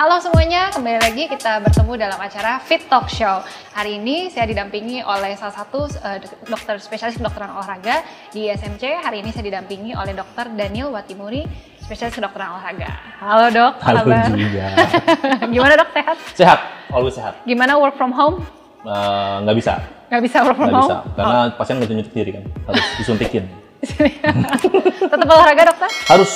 Halo semuanya, kembali lagi kita bertemu dalam acara Fit Talk Show. Hari ini saya didampingi oleh salah satu uh, dokter spesialis kedokteran olahraga di SMC. Hari ini saya didampingi oleh dokter Daniel Watimuri, spesialis kedokteran olahraga. Halo dok, Halo kabar? juga. Gimana dok, sehat? Sehat, always sehat. Gimana work from home? Eh, Nggak bisa, Gak bisa work from nggak home? bisa. Karena pasien nggak tunjuk diri kan, harus disuntikin. Tetap olahraga dokter? Harus.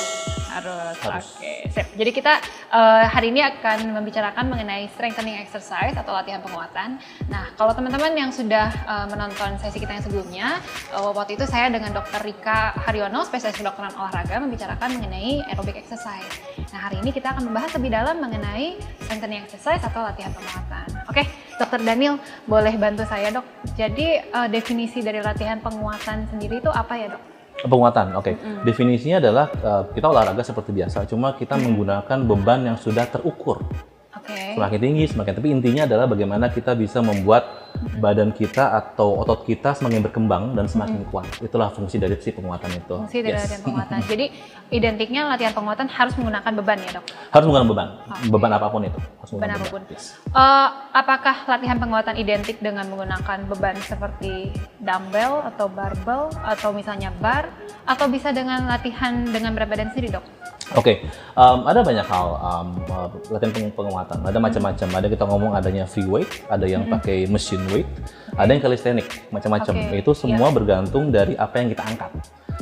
Harus. Harus. Oke, sip. Jadi kita eh, hari ini akan membicarakan mengenai strengthening exercise atau latihan penguatan. Nah, kalau teman-teman yang sudah eh, menonton sesi kita yang sebelumnya, eh, waktu itu saya dengan Dr. Rika Haryono, spesialis kedokteran olahraga, membicarakan mengenai aerobic exercise. Nah, hari ini kita akan membahas lebih dalam mengenai strengthening exercise atau latihan penguatan. Oke, Dr. Daniel, boleh bantu saya, Dok? Jadi eh, definisi dari latihan penguatan sendiri itu apa ya, Dok? Penguatan, oke. Definisinya adalah eh, kita olahraga seperti biasa, cuma kita menggunakan beban yang sudah terukur. Oke. Semakin tinggi, semakin tapi intinya adalah bagaimana kita bisa membuat badan kita atau otot kita semakin berkembang dan semakin kuat. Itulah fungsi dari si penguatan itu. Fungsi dari Yes. latihan penguatan. Jadi identiknya latihan penguatan harus menggunakan beban ya dok. Harus menggunakan beban, Oke. beban apa pun itu. Harus Beban apa pun. Yes. Eh, apakah latihan penguatan identik dengan menggunakan beban seperti dumbbell atau barbell atau misalnya bar atau bisa dengan latihan dengan berat badan sendiri dok? Oke, um, ada banyak hal um, latihan peng- penguatan. Ada macam-macam. Ada kita ngomong adanya free weight, ada yang pakai machine weight, ada yang calisthenic, macam-macam. Oke, Itu semua bergantung dari apa yang kita angkat.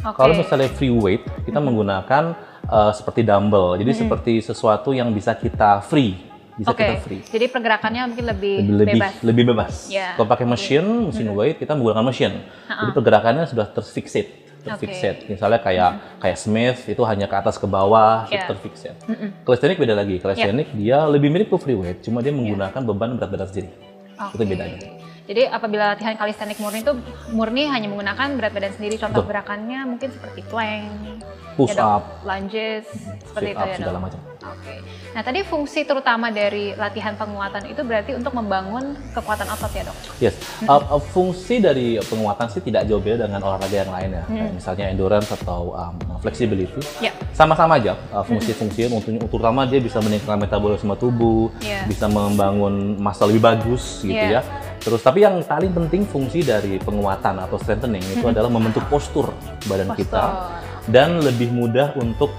Oke. Kalau misalnya free weight, kita menggunakan uh, seperti dumbbell. Jadi seperti sesuatu yang bisa kita free, bisa Oke. kita free. Jadi pergerakannya mungkin lebih, Lebih lebih bebas. lebih bebas. Ya. Kalau pakai mesin, mesin weight kita menggunakan mesin. Jadi pergerakannya sudah terfixate, terfixate. Misalnya kayak kayak Smith itu hanya ke atas ke bawah, itu Ya. terfixate. Calisthenics beda lagi. Calisthenics dia lebih mirip ke free weight, cuma dia menggunakan beban berat badan sendiri. Itu Oke. bedanya. Jadi apabila latihan calisthenics murni itu murni hanya menggunakan berat badan sendiri. Contoh Betul. gerakannya mungkin seperti plank, Push ya, up, lunges, seperti sit itu up ya segala macam. Oke. Nah tadi fungsi terutama dari latihan penguatan itu berarti untuk membangun kekuatan otot ya dok. Yes, Uh, uh, fungsi dari penguatan sih tidak jauh beda dengan olahraga yang lain ya, Kayak misalnya endurance atau um, flexibility. Ya. Sama-sama aja uh, fungsi-fungsinya, untuk terutama dia bisa meningkatkan metabolisme tubuh, Iya. bisa membangun massa lebih bagus gitu Iya. ya. Terus tapi yang paling penting fungsi dari penguatan atau strengthening itu adalah membentuk postur badan kita dan lebih mudah untuk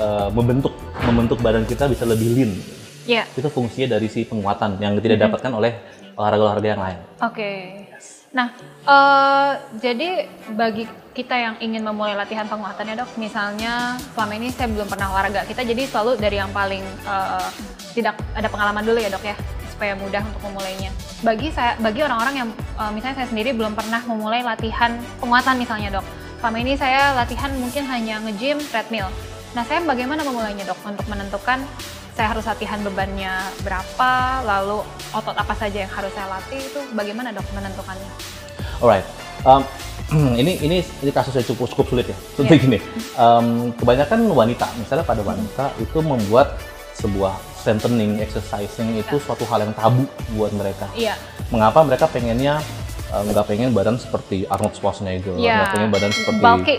uh, membentuk membentuk badan kita bisa lebih lean. Ya. Itu fungsinya dari si penguatan yang tidak didapatkan oleh olahraga-olahraga yang lain. Oke. Nah, eh, jadi bagi kita yang ingin memulai latihan penguatan ya dok, misalnya selama ini saya belum pernah olahraga, kita jadi selalu dari yang paling eh, tidak ada pengalaman dulu ya dok ya, supaya mudah untuk memulainya. Bagi saya, bagi orang-orang yang eh, misalnya saya sendiri belum pernah memulai latihan penguatan misalnya dok, selama ini saya latihan mungkin hanya nge-gym treadmill. Nah, saya bagaimana memulainya dok untuk menentukan saya harus latihan bebannya berapa, lalu otot apa saja yang harus saya latih itu bagaimana dok menentukannya? Alright, um, ini ini ini kasusnya cukup cukup sulit ya. Seperti Iya. gini, um, kebanyakan wanita, misalnya pada wanita itu membuat sebuah strengthening, exercising itu suatu hal yang tabu buat mereka. Iya, Mengapa mereka pengennya nggak pengen badan seperti Arnold Schwarzenegger, Iya. nggak pengen badan seperti Bulky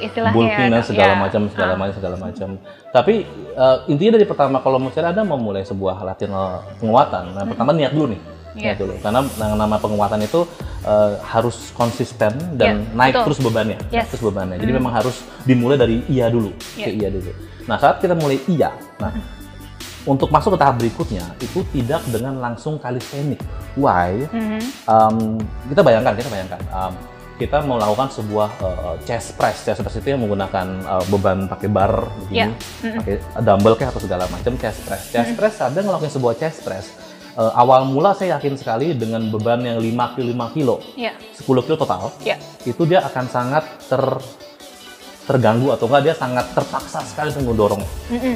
ya, dan segala Iya. macam, segala Ah. macam, segala macam. Tapi uh, intinya dari pertama kalau misalnya ada memulai sebuah latihan uh, penguatan, nah pertama niat dulu nih. Iya. Niat dulu. Karena yang nama penguatan itu uh, harus konsisten dan Iya, naik betul. terus bebannya, Yes. terus bebannya. Jadi memang harus dimulai dari iya dulu, Iya. ke iya dulu. Nah saat kita mulai iya, nah untuk masuk ke tahap berikutnya itu tidak dengan langsung calisthenic. Why? Mhm. Um, kita bayangkan, kita bayangkan. um, kita melakukan sebuah uh, chest press, chest press itu yang menggunakan uh, beban pakai bar begini, pakai dumbbell kayak atau segala macam chest press. Chest press ada ngelakuin sebuah chest press. Uh, awal mula saya yakin sekali dengan beban yang 5 kilo, 5 kilo, Iya, 10 kilo total, iya, itu dia akan sangat ter terganggu atau enggak dia sangat terpaksa sekali untuk mendorong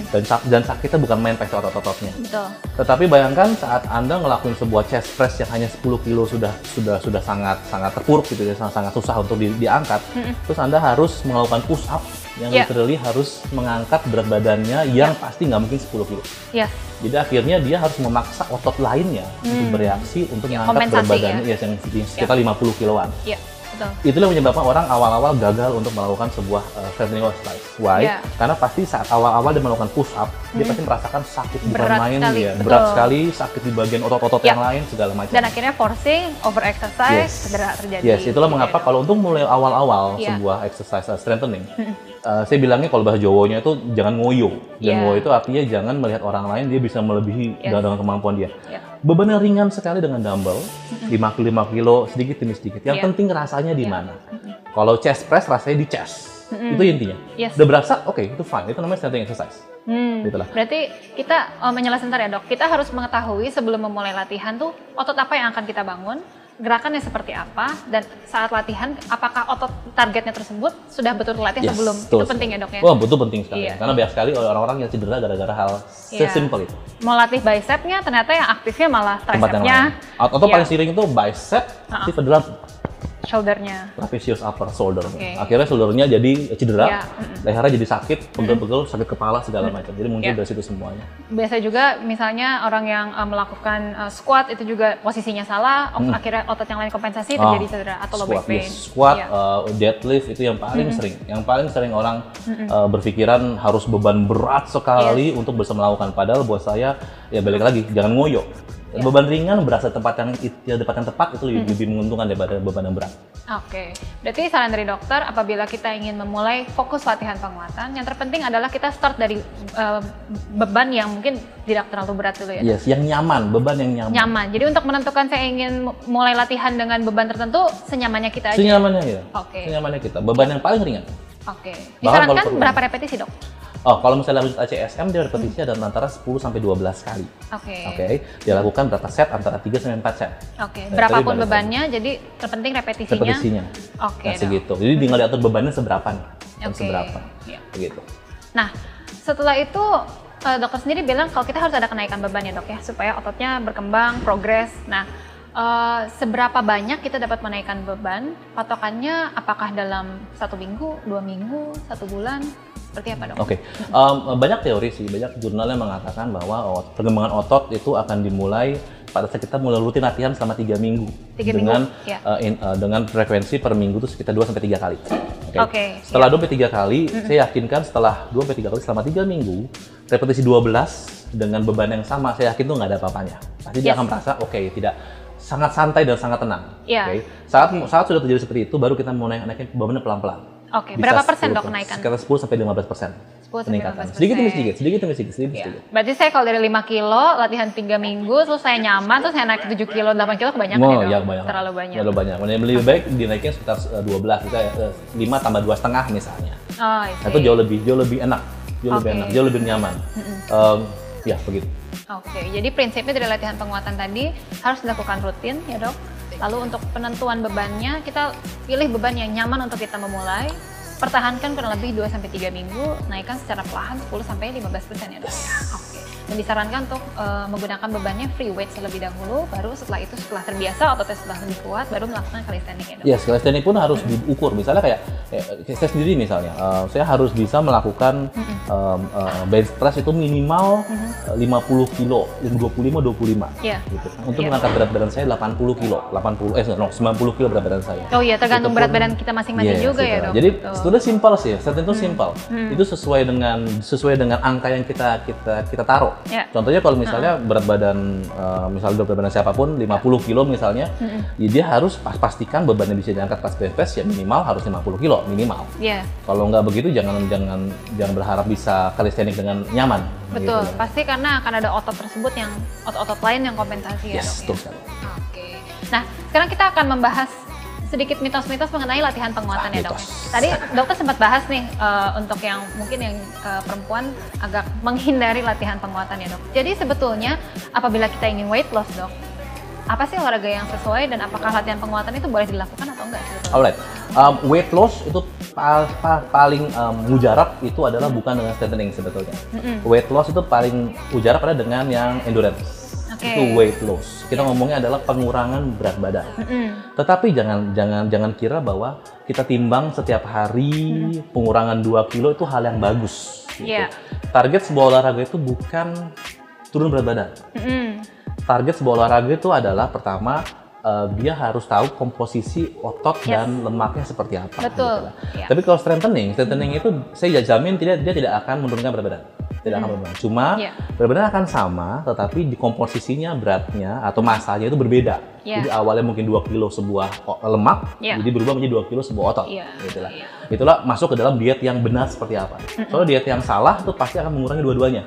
dan dan sakitnya bukan main pakai otot-ototnya. betul. Tetapi bayangkan saat Anda ngelakuin sebuah chest press yang hanya 10 kilo sudah sudah sudah sangat sangat terpuruk gitu ya, sangat, sangat susah untuk di- diangkat. Terus Anda harus melakukan push up yang Ya. literally harus mengangkat berat badannya yang pasti nggak mungkin 10 kilo. Iya, Jadi akhirnya dia harus memaksa otot lainnya untuk bereaksi untuk mengangkat berat Hmm. kompensasi badannya ya, yang sekitar 50 kiloan. iya. Betul. Itulah menyebabkan orang awal-awal gagal untuk melakukan sebuah uh, strengthening exercise. Why? Iya. Karena pasti saat awal-awal dia melakukan push up, dia pasti merasakan sakit bukan Berat main sekali, betul. berat sekali, sakit di bagian otot-otot Iya. yang lain segala macam. Dan akhirnya forcing, over exercise, Yes. cedera terjadi. Yes, itulah mengapa Oke. kalau untuk mulai awal-awal Iya. sebuah exercise uh, strengthening, uh, saya bilangnya kalau bahasa Jawanya itu jangan ngoyo. Dan Iya. ngoyo itu artinya jangan melihat orang lain dia bisa melebihi Yes. dengan kemampuan dia. Iya. Beban yang ringan sekali dengan dumbbell, 5 kilo 5 kilo sedikit demi sedikit. Yang Iya. penting rasanya di Iya. mana. Kalau chest press rasanya di chest. Itu intinya. Yes. Udah berasa, oke, itu fine. Itu namanya strengthening exercise. Hmm, Gitu lah. Berarti kita oh, menjelaskan sebentar ya dok. Kita harus mengetahui sebelum memulai latihan tuh otot apa yang akan kita bangun, gerakannya seperti apa, dan saat latihan apakah otot targetnya tersebut sudah betul terlatih Yes, sebelum. betul. Itu penting ya dok ya. Wah, betul penting sekali. Iya. Karena banyak sekali orang-orang yang cedera gara-gara hal Iya. sesimpel itu. Mau latih bicepnya ternyata yang aktifnya malah tricepnya. Atau, Iya. paling sering itu bicep, Ha-ha. aktif adalah shouldernya. trapezius upper shoulder. Oke. Akhirnya shouldernya jadi cedera, mm-mm. lehernya jadi sakit, pegel-pegel, sakit kepala segala macam. Jadi muncul Iya. dari situ semuanya. Biasa juga misalnya orang yang uh, melakukan uh, squat itu juga posisinya salah, ok- akhirnya otot yang lain kompensasi terjadi Ah, cedera atau low back pain. yes. Squat, Iya. uh, deadlift itu yang paling sering. Yang paling sering orang uh, berpikiran harus beban berat sekali untuk bisa melakukan. Padahal buat saya ya balik lagi jangan ngoyo. Iya. Beban ringan berasa tempat yang ya, tempat yang tepat itu lebih, lebih menguntungkan daripada beban yang berat. Oke, berarti saran dari dokter apabila kita ingin memulai fokus latihan penguatan, yang terpenting adalah kita start dari uh, beban yang mungkin tidak terlalu berat dulu ya. Yes, yang nyaman, beban yang nyaman. Nyaman. Jadi untuk menentukan saya ingin mu- mulai latihan dengan beban tertentu, senyamannya kita aja. Senyamannya ya. Oke. Senyamannya kita. Beban yang paling ringan. Oke. Bahkan Disarankan berapa repetisi dok? Oh, kalau misalnya lanjut ACSM dia repetisi ada antara 10 sampai 12 kali. Oke. Oke. Dia lakukan berapa set antara 3 sampai 4 set. Oke. Eh, Berapapun bebannya, jadi terpenting repetisinya. Repetisinya. Oke. Nah, dok. segitu. Jadi tinggal diatur bebannya seberapa nih. Oke. seberapa. Iya. Begitu. Nah, setelah itu eh, dokter sendiri bilang kalau kita harus ada kenaikan beban ya dok ya, supaya ototnya berkembang, progres. Nah, eh, seberapa banyak kita dapat menaikkan beban? Patokannya apakah dalam satu minggu, dua minggu, satu bulan? Seperti apa dok? Oke, Em, banyak teori sih, banyak jurnal yang mengatakan bahwa perkembangan otot itu akan dimulai pada saat kita mulai rutin latihan selama tiga minggu Tiga dengan minggu, ya. eh, in- eh, dengan frekuensi per minggu itu sekitar 2 sampai tiga kali. Oke. Oke, Setelah 2 sampai tiga kali, saya yakinkan setelah 2 sampai tiga kali selama tiga minggu, repetisi 12 dengan beban yang sama, saya yakin tuh nggak ada apa-apanya. Pasti dia Yes. akan merasa oke, tidak sangat santai dan sangat tenang. Iya. Oke. Saat saat sudah terjadi seperti itu, baru kita mau naik naikin bebannya pelan-pelan. Oke, Bisa berapa persen 10%, dok kenaikan? Sekitar 10 sampai 15 persen 10 sampai peningkatan. 15%. Sedikit demi sedikit, sedikit demi sedikit, sedikit demi Iya. sedikit. Berarti saya kalau dari 5 kilo, latihan 3 minggu, terus saya nyaman, terus saya naik ke 7 kilo, 8 kilo kebanyakan Oh, ya dok? ya banyak. Terlalu banyak. Terlalu banyak. Mending lebih baik dinaikin sekitar eh, 12, kita eh, 5 tambah dua setengah misalnya. Oh, Nah, itu jauh lebih jauh lebih enak, jauh lebih Oke. enak, jauh lebih nyaman. Em, ya begitu. Oke, jadi prinsipnya dari latihan penguatan tadi harus dilakukan rutin ya dok. Lalu untuk penentuan bebannya kita pilih beban yang nyaman untuk kita memulai. Pertahankan kurang lebih 2-3 minggu, naikkan secara perlahan 10-15% ya dok. Oke, dan disarankan untuk eh, menggunakan bebannya free weight terlebih dahulu, baru setelah itu setelah terbiasa ototnya sudah lebih kuat, baru melakukan calisthenics ya dok. Ya, skill teknik pun harus diukur. Misalnya kayak, kayak saya sendiri misalnya, eh, saya harus bisa melakukan em, eh, bench press itu minimal eh, 50 kilo, 25-25. Iya. Gitu. Untuk Iya. mengangkat berat badan saya 80 kilo, 80 eh no, 90 kilo berat badan saya. Oh iya, tergantung Itu berat badan kita masing-masing Yes, juga ya gitu. dok. Jadi Betul. sebetulnya simpel sih, set itu simpel. Itu sesuai dengan sesuai dengan angka yang kita kita kita taruh. Ya. Contohnya kalau misalnya berat badan eh, misalnya berat badan siapa pun 50 kilo misalnya, ya dia harus pas pastikan bebannya bisa diangkat pas press ya minimal harus 50 kilo minimal. Iya. Kalau nggak begitu jangan jangan jangan berharap bisa calisthenics dengan nyaman. Betul, gitu. pasti karena akan ada otot tersebut yang otot-otot lain yang kompensasi ya Yes, dok betul ya. sekali. Oke. Nah, sekarang kita akan membahas sedikit mitos-mitos mengenai latihan penguatan Ah, ya dok. mitos. Tadi dokter sempat bahas nih eh, untuk yang mungkin yang eh, perempuan agak menghindari latihan penguatan ya dok. Jadi sebetulnya apabila kita ingin weight loss dok, apa sih olahraga yang sesuai dan apakah latihan penguatan itu boleh dilakukan atau enggak sebetulnya? Alright, um, weight loss itu pa- pa- paling um, mujarab itu adalah bukan dengan strengthening sebetulnya. Weight loss itu paling mujarab adalah dengan yang endurance. Oke. Itu weight loss. Kita ngomongnya adalah pengurangan berat badan. Mm-mm. Tetapi jangan jangan jangan kira bahwa kita timbang setiap hari pengurangan 2 kilo itu hal yang bagus. gitu. Iya. Target sebuah olahraga itu bukan turun berat badan Mm-mm. target sebuah olahraga itu adalah pertama uh, dia harus tahu komposisi otot Yes. dan lemaknya seperti apa. Betul. gitu lah. Iya. Tapi kalau strengthening, strengthening itu saya jamin tidak dia tidak akan menurunkan berat badan. Tidak akan menurunkan. Cuma berat badan akan sama, tetapi di komposisinya beratnya atau masanya itu berbeda. Iya. Jadi awalnya mungkin 2 kilo sebuah lemak, Iya. jadi berubah menjadi 2 kilo sebuah otot. Iya, Gitu lah. iya. Itulah masuk ke dalam diet yang benar seperti apa. Soalnya diet yang salah itu pasti akan mengurangi dua-duanya.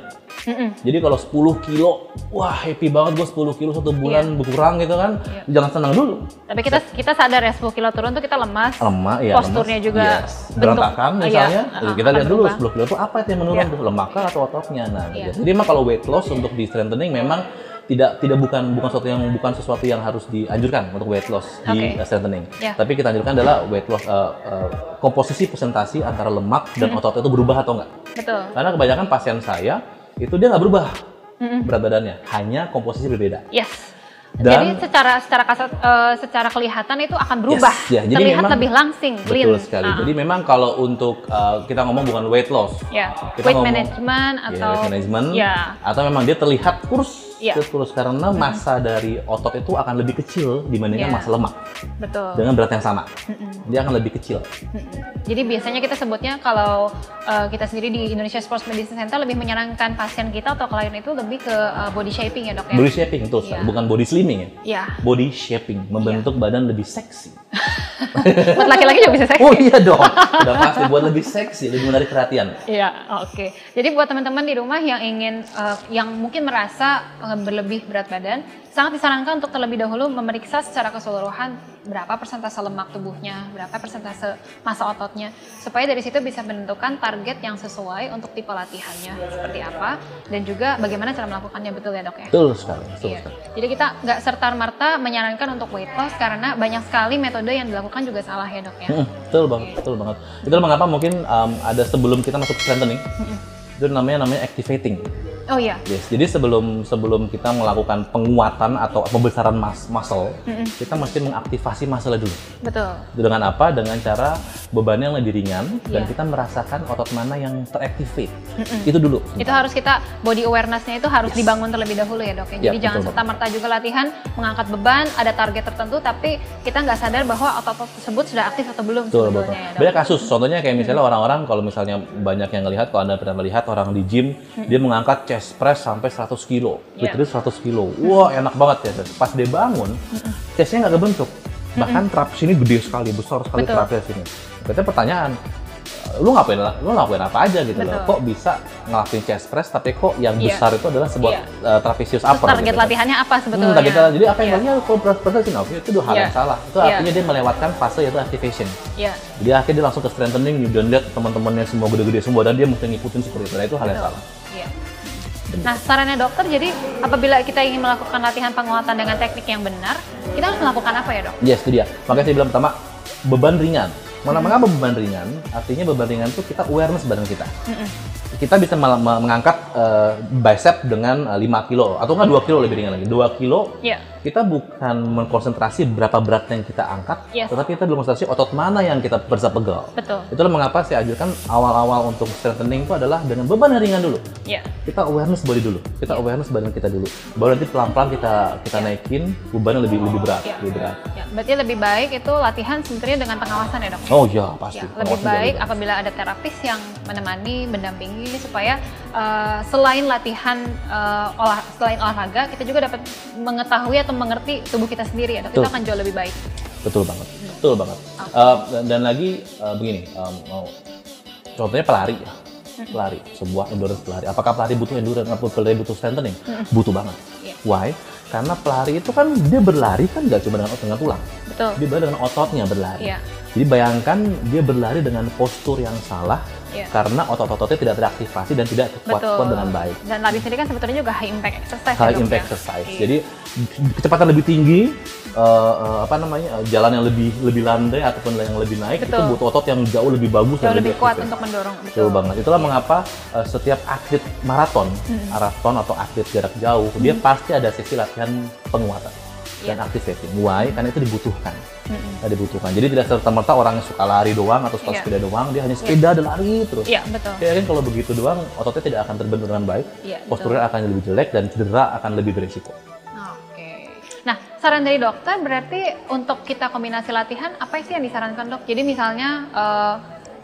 Mm-mm. Jadi kalau 10 kilo, wah happy banget gue 10 kilo satu bulan berkurang gitu kan, Iya. jangan senang dulu. Tapi kita kita sadar ya 10 kilo turun tuh kita lemas. Lemak ya. Posturnya lemas. juga Yes. bentuk- berantakan iya, misalnya. uh, Jadi kita lihat dulu berubah. 10 kilo itu apa itu yang menurun Iya. tuh, atau ototnya. Nah, Iya. gitu. jadi emang kalau weight loss untuk di strengthening memang tidak tidak bukan bukan sesuatu yang bukan sesuatu yang harus dianjurkan untuk weight loss di Oke. uh, strengthening. Ya. Tapi kita anjurkan adalah weight loss uh, uh, komposisi presentasi antara lemak dan otot itu berubah atau enggak. Betul. Karena kebanyakan pasien saya itu dia nggak berubah Mm-mm. berat badannya, hanya komposisi berbeda. Yes. Dan- jadi secara secara kasat eh, secara kelihatan itu akan berubah. Yes, ya, jadi Terlihat memang- lebih langsing, clean. Betul sekali. Ah. Jadi memang kalau untuk uh, kita ngomong bukan weight loss, kita weight ngomong- management ya, atau weight management, ya, atau memang dia terlihat kurus, Iya. terus kurus karena massa dari otot itu akan lebih kecil dibandingkan Iya. massa lemak betul. dengan berat yang sama. Mm-mm. Dia akan lebih kecil. Mm-mm. Jadi biasanya kita sebutnya kalau eh, kita sendiri di Indonesia Sports Medicine Center lebih menyarankan pasien kita atau klien itu lebih ke eh, body shaping ya dok ya. Body shaping itu Iya. bukan body slimming ya. Ya, Body shaping, membentuk badan lebih seksi. buat laki-laki juga bisa seksi. Oh iya dong, udah pasti buat lebih seksi, lebih menarik perhatian. Iya, oke. Jadi buat teman-teman di rumah yang ingin, eh, yang mungkin merasa berlebih berat badan, sangat disarankan untuk terlebih dahulu memeriksa secara keseluruhan berapa persentase lemak tubuhnya, berapa persentase massa ototnya, supaya dari situ bisa menentukan target yang sesuai untuk tipe latihannya seperti apa, dan juga bagaimana cara melakukannya betul ya dok ya. Betul sekali, betul Iya. sekali. Jadi kita nggak serta merta menyarankan untuk weight loss karena banyak sekali metode yang dilakukan juga salah ya dok ya. Mm, betul banget, betul banget. Itulah mengapa mungkin um, ada sebelum kita masuk strengthening, itu namanya namanya activating. Oh iya, Yes, jadi sebelum sebelum kita melakukan penguatan atau pembesaran mas muscle, Mm-mm. kita mesti mengaktifasi muscle dulu. betul. Dengan apa? Dengan cara bebannya yang lebih ringan dan Iya. kita merasakan otot mana yang teractivate. Itu dulu. Itu harus kita body awareness-nya itu harus dibangun terlebih dahulu ya dok ya. Jadi jangan betul, serta merta juga latihan mengangkat beban ada target tertentu tapi kita nggak sadar bahwa otot-otot tersebut sudah aktif atau belum Betul, betul. ya dok. Banyak kasus, contohnya kayak misalnya orang-orang kalau misalnya banyak yang ngelihat, kalau anda pernah melihat orang di gym, dia mengangkat chest press sampai 100 kilo, Iya. literally 100 kilo. Wah enak banget ya. Pas dia bangun, chestnya nggak kebentuk. Bahkan traps ini gede sekali, besar sekali Betul. trapsnya sini. Berarti pertanyaan, lu ngapain lu ngapain apa aja gitu loh? Betul. Kok bisa ngelakuin chest press tapi kok yang Iya. besar itu adalah sebuah Iya. uh, trapezius upper target gitu kan. latihannya apa Hmm, sebetulnya? target latihan. jadi apa yang Iya. banyak kalau badan sih oke itu dua hal Iya. yang salah. Itu Iya. artinya dia melewatkan fase yaitu activation. Iya. Jadi akhirnya dia langsung ke strengthening, dan lihat teman-temannya semua gede-gede semua dan dia mesti ngikutin seperti itu. Nah, itu hal yang Betul. salah. Nah, sarannya dokter, jadi apabila kita ingin melakukan latihan penguatan dengan teknik yang benar, kita harus melakukan apa ya dok? Yes, itu dia. Makanya saya bilang pertama, beban ringan. Mana mengapa beban ringan? Artinya beban ringan itu kita awareness badan kita. Mm-mm. Kita bisa mengangkat eh, bicep dengan eh, 5 kilo atau enggak 2 kilo lebih ringan lagi. 2 kilo Iya. kita bukan mengkonsentrasi berapa berat yang kita angkat, Yes. tetapi kita belum konsentrasi otot mana yang kita bisa pegal. Betul. Itulah mengapa saya ajarkan awal-awal untuk strengthening itu adalah dengan beban yang ringan dulu. Iya. Kita awareness body dulu. Kita awareness badan kita dulu. Baru nanti pelan-pelan kita kita naikin bebannya lebih lebih berat, Iya. lebih berat. Ya, berarti lebih baik itu latihan sebenarnya dengan pengawasan ya dok? Oh iya, pasti. Ya, lebih Pengawasan baik apabila ada terapis yang menemani, mendampingi supaya uh, selain latihan uh, olah selain olahraga kita juga dapat mengetahui atau mengerti tubuh kita sendiri ya, dok. Itu Betul. akan jauh lebih baik. Betul banget. Betul banget. Eh, dan, dan lagi eh, begini, em, mau- contohnya pelari ya. Pelari, sebuah endurance pelari. Apakah pelari butuh endurance atau pelari butuh strengthening? Butuh banget. Iya. Why? Karena pelari itu kan dia berlari kan nggak cuma dengan dengan tulang, Betul. dia berlari dengan ototnya berlari. Iya. Jadi bayangkan dia berlari dengan postur yang salah Iya. karena otot-ototnya tidak teraktivasi dan tidak Betul. terkuatkan dengan baik. Dan lari sendiri kan sebetulnya juga high impact exercise. ya, High impact ya? exercise. Iya. Jadi kecepatan lebih tinggi, eh, eh, apa namanya, eh, jalan yang lebih lebih landai ataupun yang lebih naik itu Betul. butuh otot yang jauh lebih bagus jauh dan lebih kuat efisien. untuk mendorong. Betul banget. Itulah mengapa eh, setiap atlet maraton, maraton atau atlet jarak jauh, dia pasti ada sesi latihan penguatan dan Iya. activating. Why? Karena itu dibutuhkan. Nah, dibutuhkan. Jadi tidak serta merta orang yang suka lari doang atau suka Iya. sepeda doang, dia hanya sepeda dan lari terus. Iya betul. Ya kan kalau begitu doang, ototnya tidak akan terbentuk dengan baik, Iya, betul. posturnya akan lebih jelek dan cedera akan lebih berisiko. Oke. Nah, saran dari dokter berarti untuk kita kombinasi latihan apa sih yang disarankan dok? Jadi misalnya uh,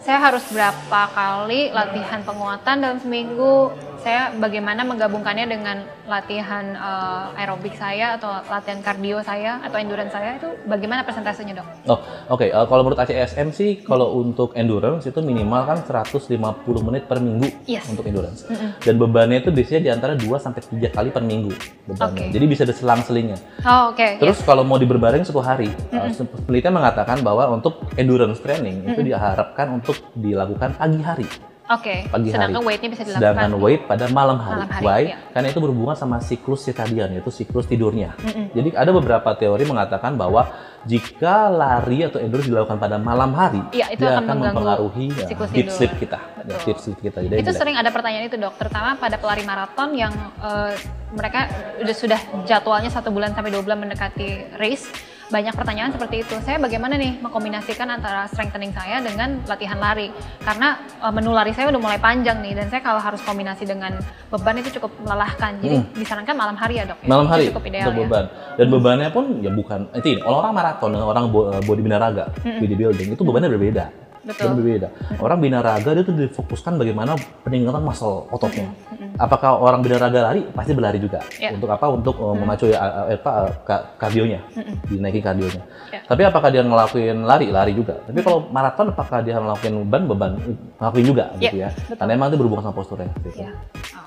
saya harus berapa kali latihan penguatan dalam seminggu? Saya bagaimana menggabungkannya dengan latihan uh, aerobik saya atau latihan kardio saya atau endurance saya itu bagaimana persentasenya dok? Oh oke, okay. uh, kalau menurut ACSM sih kalau untuk endurance itu minimal kan 150 menit per minggu yes. untuk endurance. Mm -hmm. Dan bebannya itu biasanya di antara 2 sampai 3 kali per minggu bebannya. Okay. Jadi bisa diselang-selingnya. Oh oke. Okay. Terus yes. kalau mau diberbaring 10 hari, mm -hmm. uh, penelitian mengatakan bahwa untuk endurance training mm -hmm. itu diharapkan untuk dilakukan pagi hari. Oke. Okay. Pagi Sedangkan hari. weightnya bisa dilakukan. Sedangkan weight pada malam hari. Malam hari Why? iya. Karena itu berhubungan sama siklus circadian yaitu siklus tidurnya. Mm -mm. Jadi ada beberapa teori mengatakan bahwa jika lari atau endurance dilakukan pada malam hari, iya, itu dia akan, akan mempengaruhi ya, siklus deep sleep kita. Ya, deep sleep kita. Jadi itu sering ada pertanyaan itu dok, terutama pada pelari maraton yang uh, mereka udah sudah jadwalnya satu bulan sampai dua bulan mendekati race banyak pertanyaan seperti itu. Saya bagaimana nih mengkombinasikan antara strengthening saya dengan latihan lari? Karena uh, menu lari saya udah mulai panjang nih dan saya kalau harus kombinasi dengan beban itu cukup melelahkan. Jadi Hmm. disarankan malam hari ya dok. ya? malam Itu hari cukup ideal untuk ya. beban dan bebannya pun ya bukan itu ini orang maraton dengan orang bo- body binaraga Mm-mm. bodybuilding itu bebannya berbeda Betul. Bebannya berbeda orang binaraga dia tuh difokuskan bagaimana peningkatan muscle ototnya Mm-mm. apakah orang binaraga lari pasti berlari juga Ya. untuk apa untuk uh, memacu ya, apa ka- kardionya Mm-mm. dinaikin kardionya Ya. tapi apakah dia ngelakuin lari lari juga tapi kalau maraton apakah dia ngelakuin beban beban ngelakuin juga Ya, gitu ya betul. karena emang itu berhubungan sama posturnya gitu. Ya.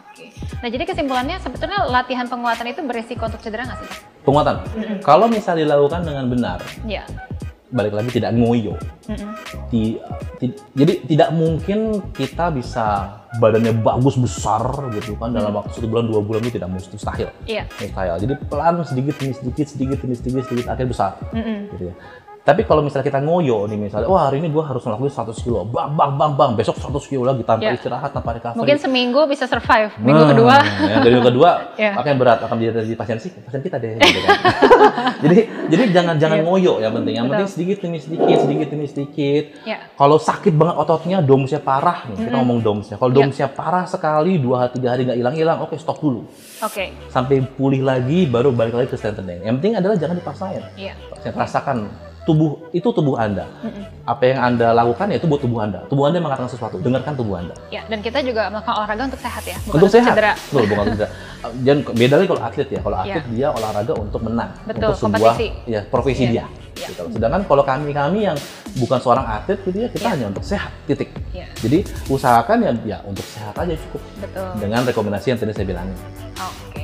Oke. Nah jadi kesimpulannya sebetulnya latihan penguatan itu berisiko untuk cedera nggak sih penguatan kalau misalnya dilakukan dengan benar Ya. Balik lagi tidak ngoyo. Ti- ti- jadi tidak mungkin kita bisa badannya bagus besar gitu kan dalam waktu satu bulan dua bulan itu tidak must- mustahil Iya. mustahil jadi pelan sedikit demi sedikit sedikit demi sedikit sedikit akhirnya besar Mm-mm. gitu ya tapi kalau misalnya kita ngoyo nih misalnya wah hari ini gua harus ngelakuin 100 kilo bang bang bang bang besok 100 kilo lagi tanpa Ya. istirahat tanpa recovery Mungkin seminggu bisa survive. Minggu Nah, kedua. ya, dari minggu kedua Ya. akan berat akan menjadi pasien sih pasien kita deh gitu kan. jadi jadi jangan jangan Iya. ngoyo yang penting yang Betul. penting sedikit demi sedikit sedikit demi sedikit Ya. kalau sakit banget ototnya domsnya parah nih kita ngomong domsnya kalau Iya. domsnya parah sekali dua hari tiga hari nggak hilang hilang oke stop dulu Oke. sampai pulih lagi baru balik lagi ke strengthening yang penting adalah jangan dipaksain Iya. Saya rasakan tubuh itu tubuh anda Mm-mm. apa yang anda lakukan ya itu buat tubuh anda tubuh anda mengatakan sesuatu dengarkan tubuh anda Ya, dan kita juga melakukan olahraga untuk sehat ya, bukan untuk sehat cedera. betul bukan untuk cedera dan beda lagi kalau atlet ya kalau Iya. atlet dia olahraga untuk menang Betul, untuk sebuah kompetisi. ya profesi Iya, dia gitu. sedangkan kalau kami kami yang bukan seorang atlet gitu ya kita Iya. hanya untuk sehat titik Iya, jadi usahakan ya ya untuk sehat aja cukup betul. dengan rekomendasi yang tadi saya bilangin Oke.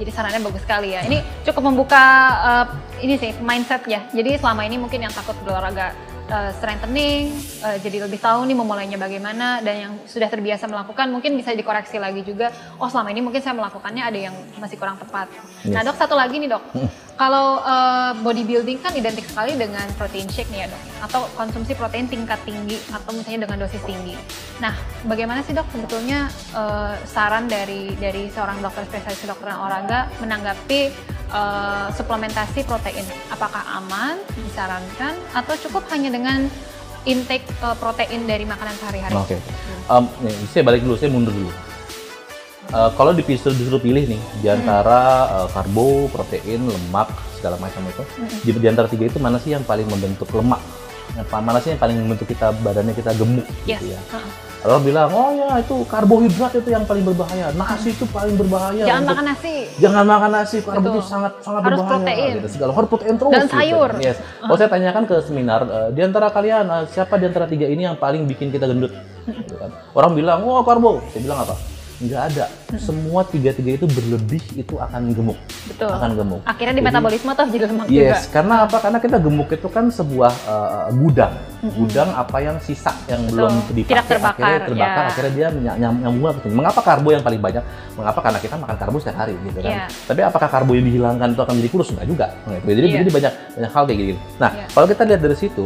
Jadi sarannya bagus sekali ya. Ini cukup membuka eh, ini sih mindset ya. Jadi selama ini mungkin yang takut berolahraga eh, strengthening, eh, jadi lebih tahu nih memulainya bagaimana dan yang sudah terbiasa melakukan mungkin bisa dikoreksi lagi juga. Oh selama ini mungkin saya melakukannya ada yang masih kurang tepat. Nah Yes. dok satu lagi nih dok, kalau eh, bodybuilding kan identik sekali dengan protein shake nih ya dok, atau konsumsi protein tingkat tinggi atau misalnya dengan dosis tinggi. Nah bagaimana sih dok sebetulnya eh, saran dari dari seorang dokter spesialis kedokteran olahraga menanggapi eh, suplementasi protein? Apakah aman, disarankan, atau cukup hanya dengan intake eh, protein dari makanan sehari-hari? Oke. Em, nih, saya balik dulu, saya mundur dulu. Eh, kalau disuruh, disuruh pilih nih di antara eh, karbo, protein, lemak segala macam itu, di, di antara tiga itu mana sih yang paling membentuk lemak? Yang mana sih yang paling membentuk kita badannya kita gemuk Yes. gitu ya? Heeh. Orang bilang, oh ya itu karbohidrat itu yang paling berbahaya, nasi itu paling berbahaya. Jangan untuk- makan nasi. Jangan makan nasi, karbo Betul. itu sangat sangat Harus berbahaya. protein. Gitu. Segala harus protein terus. Dan gitu. sayur. Yes. Kalau saya tanyakan ke seminar, eh, di antara kalian eh, siapa di antara tiga ini yang paling bikin kita gendut? Gitu kan. Orang bilang, oh karbo. Saya bilang apa? Nggak ada. Semua tiga-tiga itu berlebih itu akan gemuk. Betul. Akan gemuk. Akhirnya di Jadi- metabolisme tuh jadi lemak juga. Yes, karena apa? Karena kita gemuk itu kan sebuah eh, gudang, gudang apa yang sisa yang Betul. belum dipakai, Tidak terbakar, akhirnya terbakar, ya. akhirnya dia ny- nyam- nyambung ke sini. Mengapa karbo yang paling banyak? Mengapa? Karena kita makan karbo setiap hari, gitu kan. Iya. Tapi apakah karbo yang dihilangkan itu akan menjadi kurus? Enggak juga. Jadi, Iya. jadi banyak banyak hal kayak gitu. Nah, Iya. kalau kita lihat dari situ,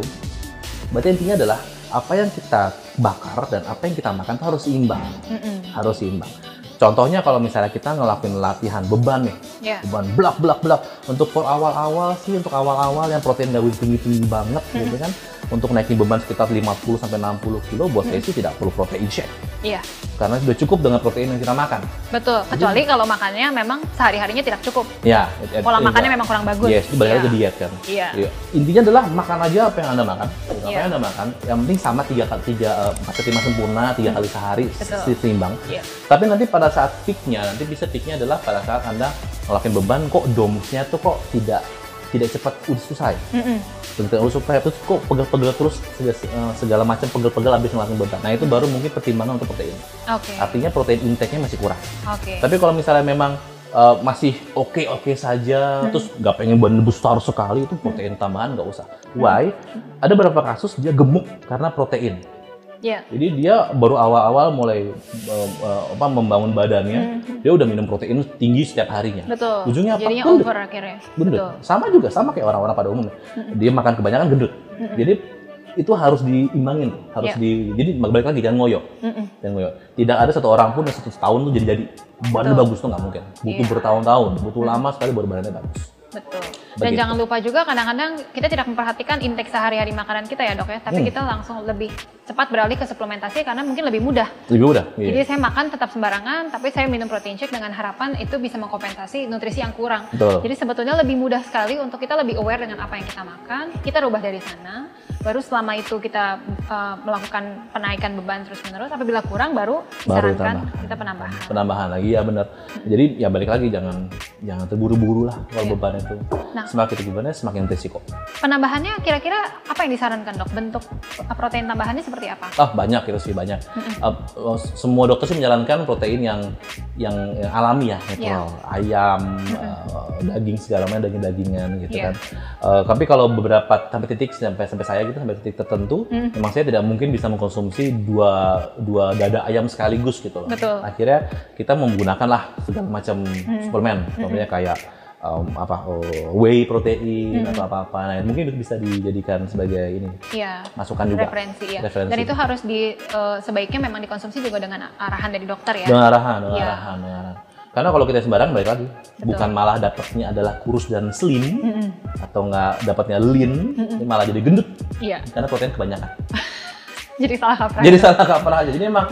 berarti intinya adalah apa yang kita bakar dan apa yang kita makan itu harus seimbang, Mm-mm. harus seimbang. Contohnya kalau misalnya kita ngelakuin latihan beban nih, Ya. beban blak blak blak untuk for awal-awal sih untuk awal-awal yang protein nggak tinggi tinggi banget gitu kan untuk naikin beban sekitar 50 sampai 60 kilo buat saya sih tidak perlu protein shake Iya, karena sudah cukup dengan protein yang kita makan. betul. Kecuali kalau makannya memang sehari-harinya tidak cukup. Ya, it- Pola it- makannya memang kurang bagus. Yes, itu balik lagi Iya. ke diet kan. Iya. Iya. Intinya adalah makan aja apa yang anda makan. Apa Iya. yang anda makan, yang penting sama tiga kali tiga eh, empat lima sempurna tiga kali sehari Betul. se- seimbang. Iya. Tapi nanti pada saat peaknya, nanti bisa peaknya adalah pada saat anda ngelakuin beban kok domsnya tuh kok tidak tidak cepat udah selesai. Mm-mm. Begitu udah terus kok pegel-pegel terus segala, eh, segala macam pegel-pegel habis ngelakuin beban. Nah itu baru mungkin pertimbangan untuk protein. Oke. Artinya protein intake-nya masih kurang. Oke. Tapi kalau misalnya memang uh, masih oke-oke saja, Hmm. terus nggak pengen badan besar sekali, itu protein tambahan nggak usah. Why? Ada beberapa kasus dia gemuk karena protein. Iya. Jadi dia baru awal-awal mulai uh, uh, apa membangun badannya, dia udah minum protein tinggi setiap harinya. Hmm. Betul. Ujungnya apa? Jadinya Gendut. over akhirnya. Gendut. Betul. Sama juga, sama kayak orang-orang pada umumnya. Dia makan kebanyakan gendut. Jadi itu harus diimbangin, harus Iya. di jadi balik lagi jangan ngoyo. Mm-mm. Jangan ngoyo. Tidak ada satu orang pun yang satu tahun tuh jadi jadi badan bagus tuh nggak mungkin. Butuh Iya. bertahun-tahun, butuh lama sekali baru badannya bagus. Betul. Dan Begitu. jangan lupa juga kadang-kadang kita tidak memperhatikan intake sehari-hari makanan kita ya dok ya, tapi Hmm. kita langsung lebih cepat beralih ke suplementasi karena mungkin lebih mudah. Lebih mudah. Iya. Jadi saya makan tetap sembarangan, tapi saya minum protein shake dengan harapan itu bisa mengkompensasi nutrisi yang kurang. Betul. Jadi sebetulnya lebih mudah sekali untuk kita lebih aware dengan apa yang kita makan, kita rubah dari sana. Baru selama itu kita uh, melakukan penaikan beban terus menerus. Apabila kurang, baru Baru disarankan ditambah. kita penambahan. penambahan lagi ya benar. Jadi ya balik lagi jangan jangan terburu-buru lah kalau Iya. beban itu. Nah. Semakin bebannya semakin risiko. Penambahannya kira-kira apa yang disarankan dok? Bentuk uh, protein tambahannya seperti apa? Ah banyak itu sih banyak. Uh, uh, semua dokter sih menyarankan protein yang yang, yang alami ya, natural. Ayam, uh, daging segala macam daging-dagingan gitu Iya. kan. Uh, tapi kalau beberapa sampai titik sampai sampai saya gitu sampai titik tertentu, Hmm. memang saya tidak mungkin bisa mengkonsumsi dua dua dada ayam sekaligus gitu loh. Betul. Akhirnya kita menggunakan lah segala macam Hmm. suplemen, contohnya kayak um, apa oh, whey protein atau apa-apa. Nah, mungkin itu bisa dijadikan sebagai ini Iya. masukan juga. referensi ya. Referensi. Dan itu harus di uh, sebaiknya memang dikonsumsi juga dengan arahan dari dokter ya. Dengan arahan, dengan Iya. arahan, dengan arahan. Karena kalau kita sembarang balik lagi, Betul. bukan malah dapatnya adalah kurus dan slim Mm-mm. atau nggak dapatnya lean, ini malah jadi gendut Iya. karena protein kebanyakan. Jadi salah kaprah. Jadi salah kaprah aja. Jadi memang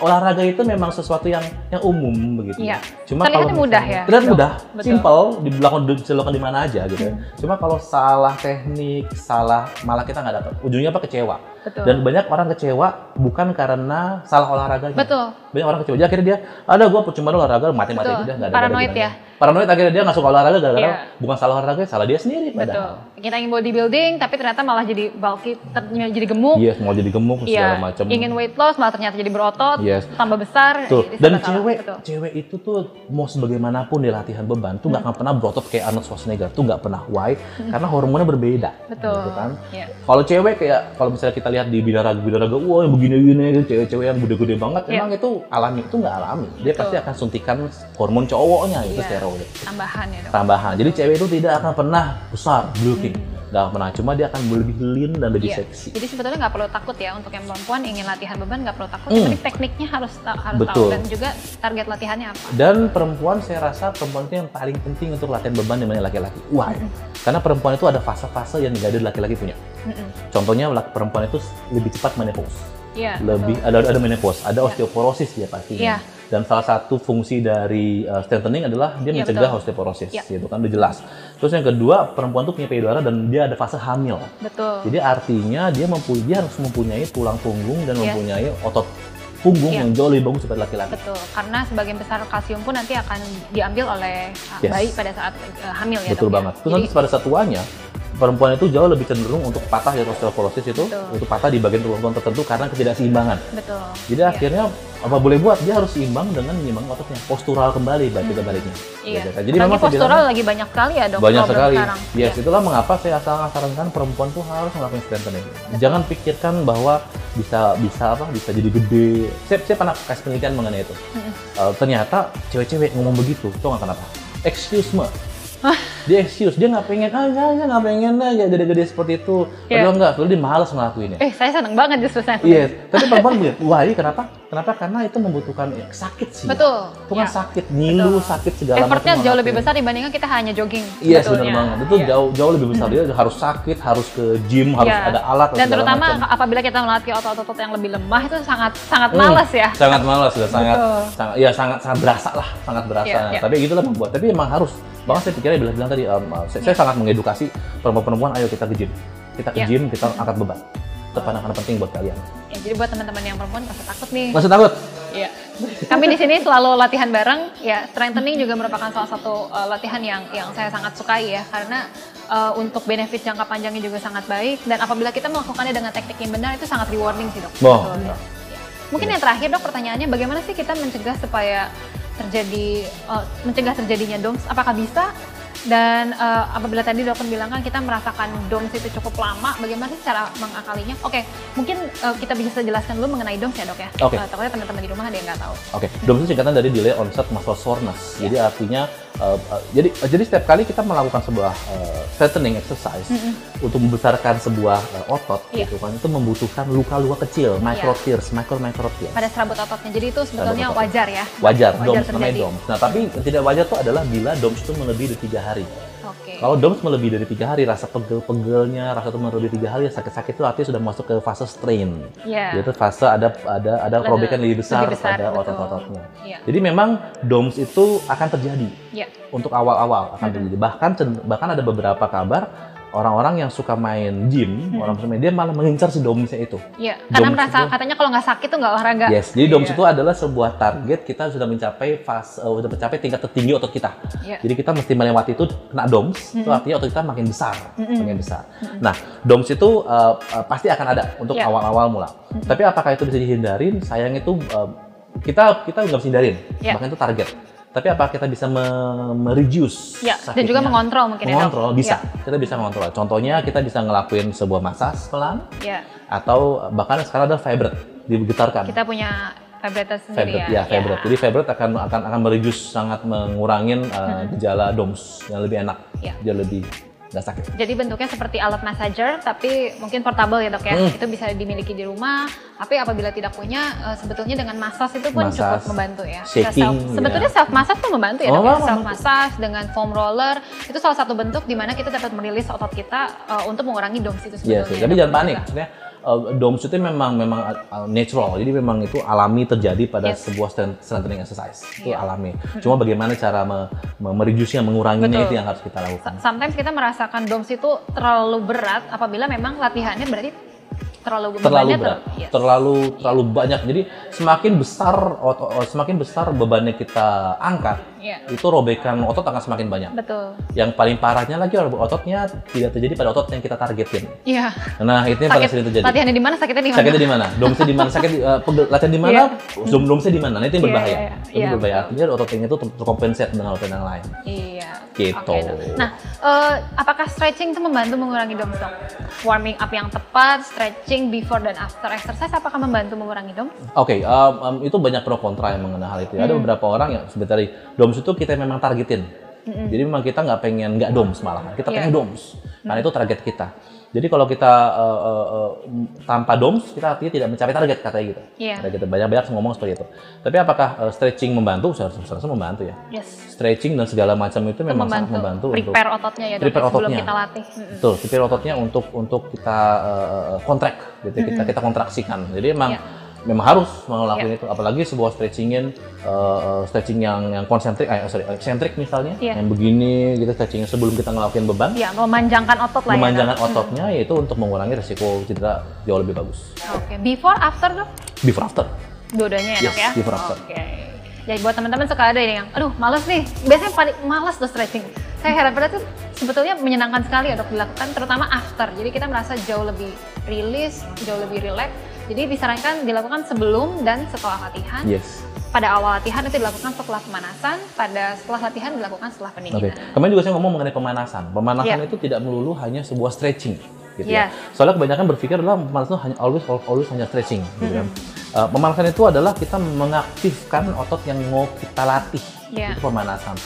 olahraga itu memang sesuatu yang yang umum begitu. Iya. Cuma Terlihatnya kalau mudah misalnya- ya, Terlihat mudah, Betul. simple, dilakukan bisa dilakukan di mana aja gitu. ya. Cuma kalau salah teknik, salah malah kita nggak dapat. Ujungnya apa kecewa. Betul. Dan banyak orang kecewa bukan karena salah olahraganya. Betul. Banyak orang kecewa. Jadi akhirnya dia, ada gue percuma olahraga, mati-mati Betul. aja nggak ada. Paranoid ya. Paranoid akhirnya dia nggak suka olahraga gara-gara Iya. bukan salah olahraga, salah dia sendiri Betul. padahal. Kita ingin bodybuilding tapi ternyata malah jadi bulky, ter- jadi gemuk. Iya, mau jadi gemuk segala Iya. macam. Ingin weight loss malah ternyata jadi berotot, Yes. tambah besar. Jadi dan salah. cewek, Betul. cewek itu tuh mau sebagaimanapun di latihan beban tuh nggak akan pernah berotot kayak Arnold Schwarzenegger tuh nggak pernah why karena hormonnya berbeda. Betul. Gitu kan? Iya. Kalau cewek kayak kalau misalnya kita lihat di binaraga binaraga, wah yang begini-begini, cewek-cewek yang gede-gede banget, Iya. emang itu alami itu nggak alami. Dia Betul. pasti akan suntikan hormon cowoknya itu Iya. steroid. Tambahan ya dok. Tambahan. Jadi cewek itu tidak akan pernah besar, bulking, nggak akan pernah. Cuma dia akan lebih lean dan lebih Iya. seksi. Jadi sebetulnya nggak perlu takut ya untuk yang perempuan ingin latihan beban nggak perlu takut. Hmm. Tapi tekniknya harus ta- harus Betul. tahu dan juga target latihannya apa. Dan perempuan saya rasa perempuan itu yang paling penting untuk latihan beban dibanding laki-laki. Why? Karena perempuan itu ada fase-fase yang nggak ada laki-laki punya. Mm-mm. Contohnya laki- perempuan itu lebih cepat menopause. Iya. Lebih betul. ada ada menopause, ada Iya. osteoporosis dia pastinya. Iya. Dan salah satu fungsi dari uh, strengthening adalah dia Iya, mencegah betul. osteoporosis, Iya. gitu kan udah jelas. Terus yang kedua, perempuan itu punya payudara dan dia ada fase hamil. Betul. Jadi artinya dia mempunyai dia harus mempunyai tulang punggung dan Iya. mempunyai otot punggung Iya. yang jauh lebih bagus daripada laki-laki. Betul, karena sebagian besar kalsium pun nanti akan diambil oleh uh, Yes. bayi pada saat uh, hamil ya Betul ya. banget. Terus Jadi, nanti pada saat tuanya, perempuan itu jauh lebih cenderung untuk patah ya osteoporosis itu, Betul. itu patah di bagian tulang tertentu karena ketidakseimbangan. betul. Jadi Iya. akhirnya apa boleh buat dia harus seimbang dengan menyeimbang ototnya, postural kembali baik kita baliknya. Iya. Jadi memang postural bilang, lagi banyak sekali ya dok. banyak sekali. Sekarang. Yes, Iya. itulah mengapa saya sangat sarankan perempuan tuh harus melakukan strengthening. Jangan pikirkan bahwa bisa bisa apa bisa jadi gede. Saya, saya pernah kasih penelitian mengenai itu. Mm-mm. Eh, ternyata cewek-cewek ngomong begitu, tuh nggak kenapa? Excuse me. dia excuse dia nggak pengen ah nggak nggak nggak pengen lah ya gede-gede seperti itu Iya. padahal enggak padahal dia malas ngelakuinnya Eh, saya seneng banget justru saya. iya tapi perempuan bilang wah ini kenapa kenapa karena itu membutuhkan ya, sakit sih Betul. itu kan Ya. sakit ngilu Betul. sakit segala Effortnya macam jauh lebih besar dibandingkan kita hanya jogging. Iya benar sebetulnya. banget. Itu Iya. jauh jauh lebih besar. Dia harus sakit, harus ke gym, harus Iya. ada alat Dan terutama macam. apabila kita melatih otot-otot yang lebih lemah itu sangat sangat Hmm, malas ya. Sangat malas ya, sangat Betul. sangat ya sangat sangat berasa lah, sangat berasa. Iya, iya. Tapi gitulah membuat. Tapi emang harus. Bahkan saya pikirnya bilang, bilang tadi, um, saya, saya sangat mengedukasi perempuan-perempuan, ayo kita ke gym. Kita ke Iya. gym, kita angkat beban. Itu pandangan penting buat kalian. Ya, jadi buat teman-teman yang perempuan nggak usah takut nih. Masih takut? Iya. Kami di sini selalu latihan bareng. Ya, strengthening juga merupakan salah satu uh, latihan yang yang saya sangat sukai ya karena uh, untuk benefit jangka panjangnya juga sangat baik dan apabila kita melakukannya dengan teknik yang benar itu sangat rewarding sih dok. Oh, Betul. iya. Ya. Mungkin yang terakhir dok pertanyaannya bagaimana sih kita mencegah supaya terjadi uh, mencegah terjadinya DOMS? Apakah bisa? Dan uh, apabila tadi dokter bilang kan kita merasakan DOMS itu cukup lama, bagaimana sih cara mengakalinya? Oke, mungkin uh, kita bisa jelaskan dulu mengenai DOMS ya dok ya. Oke. Uh, takutnya teman-teman di rumah ada yang nggak tahu. Oke, DOMS itu singkatan dari delay onset muscle soreness. Jadi artinya uh, uh, jadi uh, jadi setiap kali kita melakukan sebuah uh, strengthening exercise untuk membesarkan sebuah uh, otot Iya. gitu kan itu membutuhkan luka-luka kecil, micro tears, micro micro tears. pada serabut ototnya. Jadi itu sebetulnya wajar ya. Wajar, Wajar DOMS namanya terjadi. DOMS. Nah, tapi tidak wajar itu adalah bila DOMS itu melebihi dari tiga hari. Oke. Kalau DOMS melebihi dari tiga hari, rasa pegel-pegelnya, rasa itu melebihi tiga hari, sakit-sakit itu artinya sudah masuk ke fase strain. Iya. Yaitu fase ada ada ada Ada perobekan lebih besar, lebih besar, pada otot-ototnya. Iya. Jadi memang DOMS itu akan terjadi Iya. untuk awal-awal akan terjadi. Bahkan bahkan ada beberapa kabar orang-orang yang suka main gym, Mm-hmm. orang main dia malah mengincar si DOMS-nya itu. Iya. Karena DOMS merasa itu- katanya kalau nggak sakit tuh nggak olahraga. Yes, jadi DOMS Iya. itu adalah sebuah target kita sudah mencapai fase uh, sudah mencapai tingkat tertinggi otot kita. Iya. Jadi kita mesti melewati itu kena DOMS, itu Mm-mm. artinya otot kita makin besar, Mm-mm. makin besar. Nah, DOMS itu uh, uh, pasti akan ada untuk Iya. awal-awal mula. Tapi apakah itu bisa dihindarin? Sayang itu uh, kita kita nggak bisa hindarin, Iya. bahkan itu target. Tapi apa kita bisa me- mereduce. Dan sakitnya? juga mengontrol mungkin ya. Mengontrol bisa, Iya. kita bisa mengontrol. Contohnya kita bisa ngelakuin sebuah massage pelan, Iya. atau bahkan sekarang ada vibrate digetarkan. Kita punya vibrator sendiri Vibrate, ya. ya, vibrate. Jadi vibrate akan akan akan mereduce sangat mengurangin uh, gejala DOMS yang lebih enak, Iya. dia lebih nggak sakit. Jadi bentuknya seperti alat massager, tapi mungkin portable ya dok ya. Hmm. Itu bisa dimiliki di rumah. Tapi apabila tidak punya, eh, sebetulnya dengan massage itu pun cukup Massage, membantu ya. shaking, Self- sebetulnya ya. self massage tuh membantu ya Oh, dok. ya. Self massage dengan foam roller itu salah satu bentuk di mana kita dapat merilis otot kita eh, untuk mengurangi DOMS itu Iya sebetulnya. tapi dok. jangan panik. Uh, DOMS itu memang memang uh, natural, jadi memang itu alami terjadi pada Yes. sebuah strength- strengthening exercise. Itu Iya. alami. Cuma bagaimana cara me, me- mereduce-nya, menguranginya Betul. itu yang harus kita lakukan. Sometimes kita merasakan DOMS itu terlalu berat apabila memang latihannya berarti terlalu terlalu berat, ter- yes. terlalu terlalu banyak. Jadi semakin besar otot, semakin besar bebannya kita angkat, Iya. itu robekan otot akan semakin banyak. Betul. Yang paling parahnya lagi ototnya tidak terjadi pada otot yang kita targetin. Iya. Nah, itu yang paling sering terjadi. Latihannya di mana? Sakitnya di mana? Sakitnya di mana? Domsnya di mana? Sakit uh, pegel- latihan di mana? Iya. Dom domsnya di mana? Nah, itu yang Iya, berbahaya. iya, iya. Itu Iya, berbahaya. Artinya otot yang itu ter- terkompensat dengan otot yang lain. Iya. Gitu. Oke, Dok. Nah, eh, apakah stretching itu membantu mengurangi DOMS? Warming up yang tepat, stretching before dan after exercise, apakah membantu mengurangi DOMS? Oke, um, um, itu banyak pro kontra yang mengenai hal itu. Hmm. Ada beberapa orang yang sebentar tadi doms itu kita memang targetin. Jadi memang kita nggak pengen nggak doms malah, kita pengen doms. Karena itu target kita. Jadi kalau kita uh, uh, uh, tanpa doms, kita artinya tidak mencapai target katanya gitu. Ada kita banyak-banyak ngomong seperti itu. Tapi apakah uh, stretching membantu? Saya rasa rasa membantu ya. Yes. Stretching dan segala macam itu Itu memang sangat membantu, membantu untuk prepare ototnya ya, prepare sebelum ototnya. kita latih. Mm-mm. Betul, prepare ototnya untuk untuk kita uh, kontrak gitu, kita kita kontraksikan. Jadi emang Iya. Memang harus ngelakuin itu, apalagi sebuah stretchingin uh, stretching yang yang konsentrik, eh, sorry, eksentrik misalnya, Iya. yang begini, gitu stretching sebelum kita ngelakuin beban, Ya, memanjangkan otot lah ya. memanjangkan Dok. ototnya, yaitu untuk mengurangi resiko cedera jauh lebih bagus. Oke, before after, Dok? Before after. Dua-duanya ya, Yes, ya? before after. Oke. Jadi buat teman-teman suka ada yang, aduh males nih, biasanya paling males tuh stretching. Saya heran pada tuh sebetulnya menyenangkan sekali ya dok dilakukan, terutama after. Jadi kita merasa jauh lebih rilis, jauh lebih relax. Jadi disarankan dilakukan sebelum dan setelah latihan. Yes. Pada awal latihan itu dilakukan setelah pemanasan, pada setelah latihan dilakukan setelah pendinginan. Kemarin juga saya ngomong mengenai pemanasan. Pemanasan Iya. itu tidak melulu hanya sebuah stretching, gitu Iya. ya. Soalnya kebanyakan berpikir adalah pemanasan itu hanya always always hanya stretching, gitu kan. Uh, pemanasan itu adalah kita mengaktifkan otot yang mau kita latih. Iya. Itu pemanasan.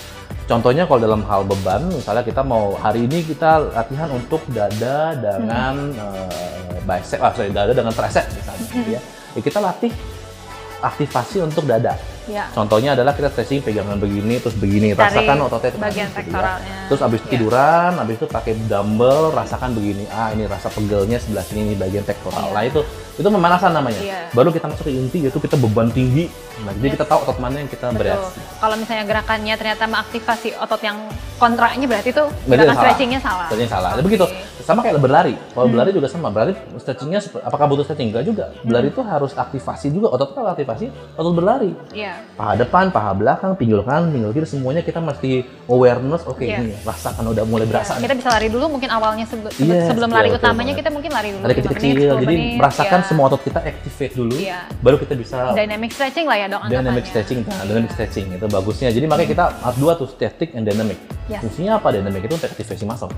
Contohnya kalau dalam hal beban, misalnya kita mau hari ini kita latihan untuk dada dengan eh, bicep, ah, sorry, dada dengan tricep misalnya, gitu ya. Ya, kita latih aktivasi untuk dada. Ya. Contohnya adalah kita stretching pegangan begini terus begini, Tarik rasakan ototnya ke mana, bagian gitu ya. Terus abis Ya. tiduran, abis itu pakai dumbbell, rasakan begini. Ah ini rasa pegelnya sebelah sini nih bagian pektoral. Iya. Nah itu itu pemanasan namanya. Iya. Baru kita masuk ke inti yaitu kita beban tinggi. Nah jadi Yes. kita tahu otot mana yang kita Betul. bereaksi. Kalau misalnya gerakannya ternyata mengaktifasi otot yang kontraknya berarti itu Berarti gerakan salah. stretchingnya salah. Stretching salah. Jadi Oke. begitu. Sama kayak berlari. Kalau Hmm. berlari juga sama. Berarti stretchingnya apakah butuh stretching? Enggak juga. Berlari itu harus aktivasi juga. Otot itu aktivasi otot berlari. Iya. Paha depan, paha belakang, pinggul kanan, pinggul kiri, semuanya kita mesti awareness. Oke, Iya. ini rasakan udah mulai berasa. Ya, kita bisa lari dulu mungkin awalnya sebe- sebe- Yes, sebelum iya, lari betul utamanya kita mungkin lari dulu Ada 5 kecil-kecil, menit, 10 jadi menit, merasakan ya. semua otot kita activate dulu, Iya. baru kita bisa dynamic stretching lah ya dok dynamic stretching, nah, dynamic stretching itu bagusnya. Jadi makanya kita harus dua tuh static and dynamic. Yes. Fungsinya apa dynamic itu untuk aktivasi muscle.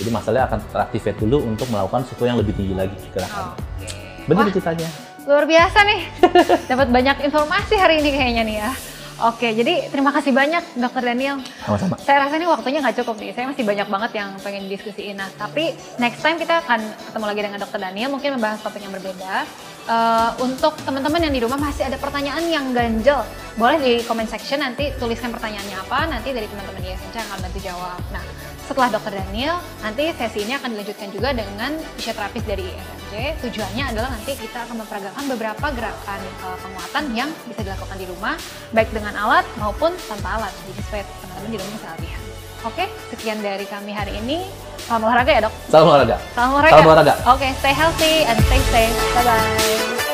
Jadi muscle akan teractivate dulu untuk melakukan sesuatu yang lebih tinggi lagi gerakan. Oke. Begitu ceritanya. luar biasa nih. Dapat banyak informasi hari ini kayaknya nih ya. Oke, jadi terima kasih banyak Dokter Daniel. Sama-sama. Saya rasa ini waktunya nggak cukup nih. Saya masih banyak banget yang pengen diskusiin. Nah, tapi next time kita akan ketemu lagi dengan Dokter Daniel, mungkin membahas topik yang berbeda. Eh, untuk teman-teman yang di rumah masih ada pertanyaan yang ganjel, boleh di comment section nanti tuliskan pertanyaannya apa, nanti dari teman-teman di SMC akan bantu jawab. Nah, setelah Dokter Daniel, nanti sesi ini akan dilanjutkan juga dengan fisioterapis dari SMC. Tujuannya adalah nanti kita akan memperagakan beberapa gerakan eh, penguatan yang bisa dilakukan di rumah, baik dengan alat maupun tanpa alat. Jadi supaya teman-teman di rumah bisa latihan. Oke, sekian dari kami hari ini. Salam olahraga ya dok? Salam olahraga. Salam olahraga. Salam olahraga. Oke, stay healthy and stay safe. Bye-bye.